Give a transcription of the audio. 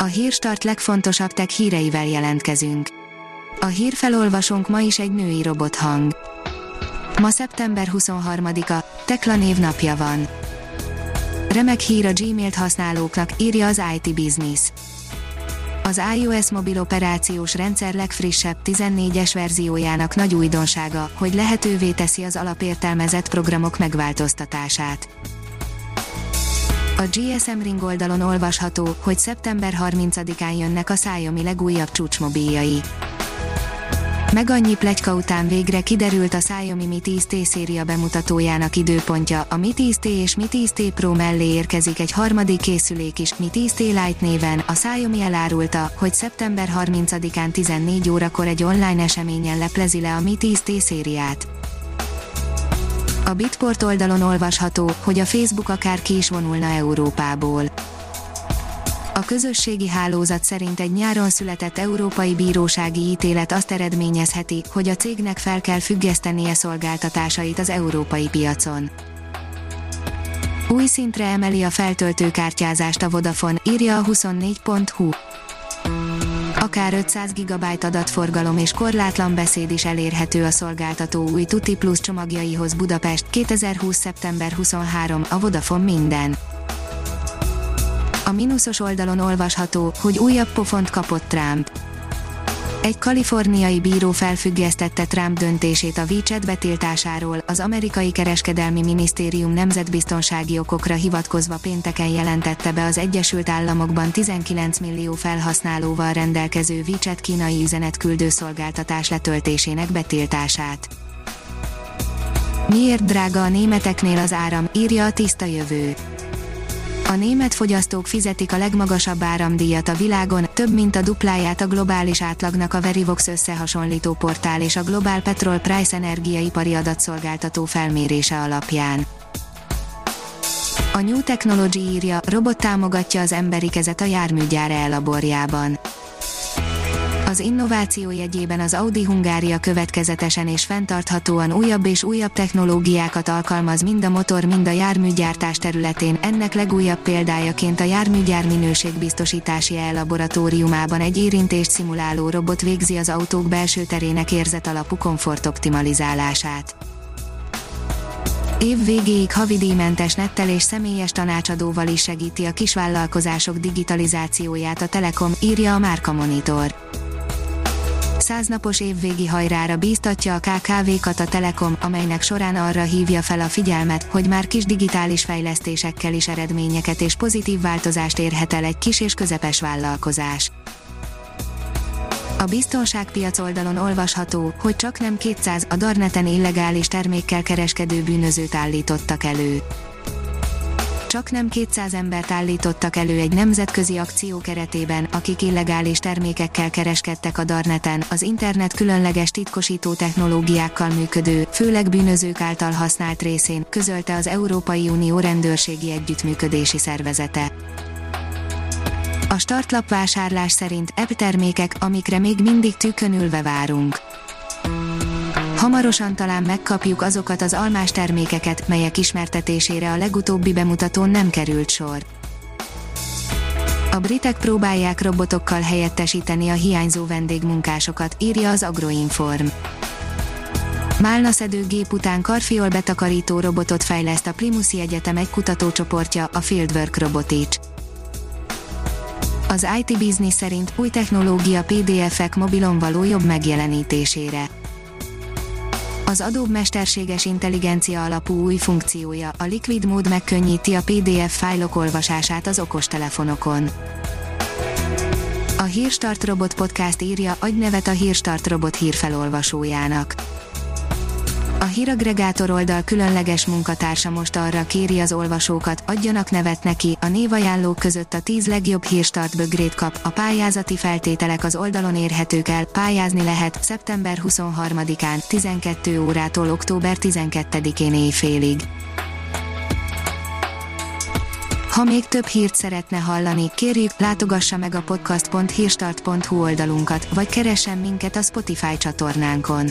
A hírstart legfontosabb tech híreivel jelentkezünk. A hírfelolvasónk ma is egy női robothang. Ma szeptember 23-a, Tekla névnapja van. Remek hír a Gmailt használóknak, írja az IT Business. Az iOS mobil operációs rendszer legfrissebb 14-es verziójának nagy újdonsága, hogy lehetővé teszi az alapértelmezett programok megváltoztatását. A GSM Ring oldalon olvasható, hogy szeptember 30-án jönnek a Xiaomi legújabb csúcsmobiljai. Meg annyi plegyka után végre kiderült a Xiaomi Mi 10T széria bemutatójának időpontja, a Mi 10T és Mi 10T Pro mellé érkezik egy harmadik készülék is, Mi 10T Lite néven, a Xiaomi elárulta, hogy szeptember 30-án 14 órakor egy online eseményen leplezi le a Mi 10T szériát. A Bitport oldalon olvasható, hogy a Facebook akár ki is vonulna Európából. A közösségi hálózat szerint egy nyáron született európai bírósági ítélet azt eredményezheti, hogy a cégnek fel kell függesztenie szolgáltatásait az európai piacon. Új szintre emeli a feltöltőkártyázást a Vodafone, írja a 24.hu. Akár 500 GB adatforgalom és korlátlan beszéd is elérhető a szolgáltató új Tutti Plus csomagjaihoz Budapest 2020. szeptember 23, a Vodafone minden. A mínuszos oldalon olvasható, hogy újabb pofont kapott Trump. Egy kaliforniai bíró felfüggesztette Trump döntését a WeChat betiltásáról, az amerikai kereskedelmi minisztérium nemzetbiztonsági okokra hivatkozva pénteken jelentette be az Egyesült Államokban 19 millió felhasználóval rendelkező WeChat kínai üzenetküldő szolgáltatás letöltésének betiltását. Miért drága a németeknél az áram, írja a tiszta jövő. A német fogyasztók fizetik a legmagasabb áramdíjat a világon, több mint a dupláját a globális átlagnak a Verivox összehasonlító portál és a Global Petrol Price energiaipari adatszolgáltató felmérése alapján. A New Technology írja, robot támogatja az emberi kezet a járműgyár elaborjában. Az innováció jegyében az Audi Hungária következetesen és fenntarthatóan újabb és újabb technológiákat alkalmaz mind a motor, mind a járműgyártás területén. Ennek legújabb példájaként a járműgyár minőségbiztosítási e-laboratóriumában egy érintést szimuláló robot végzi az autók belső terének érzet alapú komfort optimalizálását. Év végéig havidíjmentes nettel és személyes tanácsadóval is segíti a kisvállalkozások digitalizációját a Telekom, írja a Márka Monitor száznapos évvégi hajrára bíztatja a KKV-kat a Telekom, amelynek során arra hívja fel a figyelmet, hogy már kis digitális fejlesztésekkel is eredményeket és pozitív változást érhet el egy kis és közepes vállalkozás. A biztonságpiac oldalon olvasható, hogy csak nem 200 a Darneten illegális termékkel kereskedő bűnözőt állítottak elő csak nem 200 embert állítottak elő egy nemzetközi akció keretében, akik illegális termékekkel kereskedtek a Darneten, az internet különleges titkosító technológiákkal működő, főleg bűnözők által használt részén, közölte az Európai Unió rendőrségi együttműködési szervezete. A startlap vásárlás szerint app termékek, amikre még mindig tükönülve várunk. Hamarosan talán megkapjuk azokat az almás termékeket, melyek ismertetésére a legutóbbi bemutatón nem került sor. A britek próbálják robotokkal helyettesíteni a hiányzó vendégmunkásokat, írja az Agroinform. Málnaszedő gép után karfiol betakarító robotot fejleszt a Plimuszi Egyetem egy kutatócsoportja, a Fieldwork Robotics. Az IT Business szerint új technológia PDF-ek mobilon való jobb megjelenítésére az Adobe mesterséges intelligencia alapú új funkciója, a Liquid Mode megkönnyíti a PDF fájlok olvasását az okostelefonokon. A Hírstart Robot Podcast írja, adj nevet a Hírstart Robot hírfelolvasójának. A híragregátor oldal különleges munkatársa most arra kéri az olvasókat, adjanak nevet neki, a névajánlók között a 10 legjobb hírstart bögrét kap, a pályázati feltételek az oldalon érhetők el, pályázni lehet szeptember 23-án, 12 órától október 12-én éjfélig. Ha még több hírt szeretne hallani, kérjük, látogassa meg a podcast.hírstart.hu oldalunkat, vagy keressen minket a Spotify csatornánkon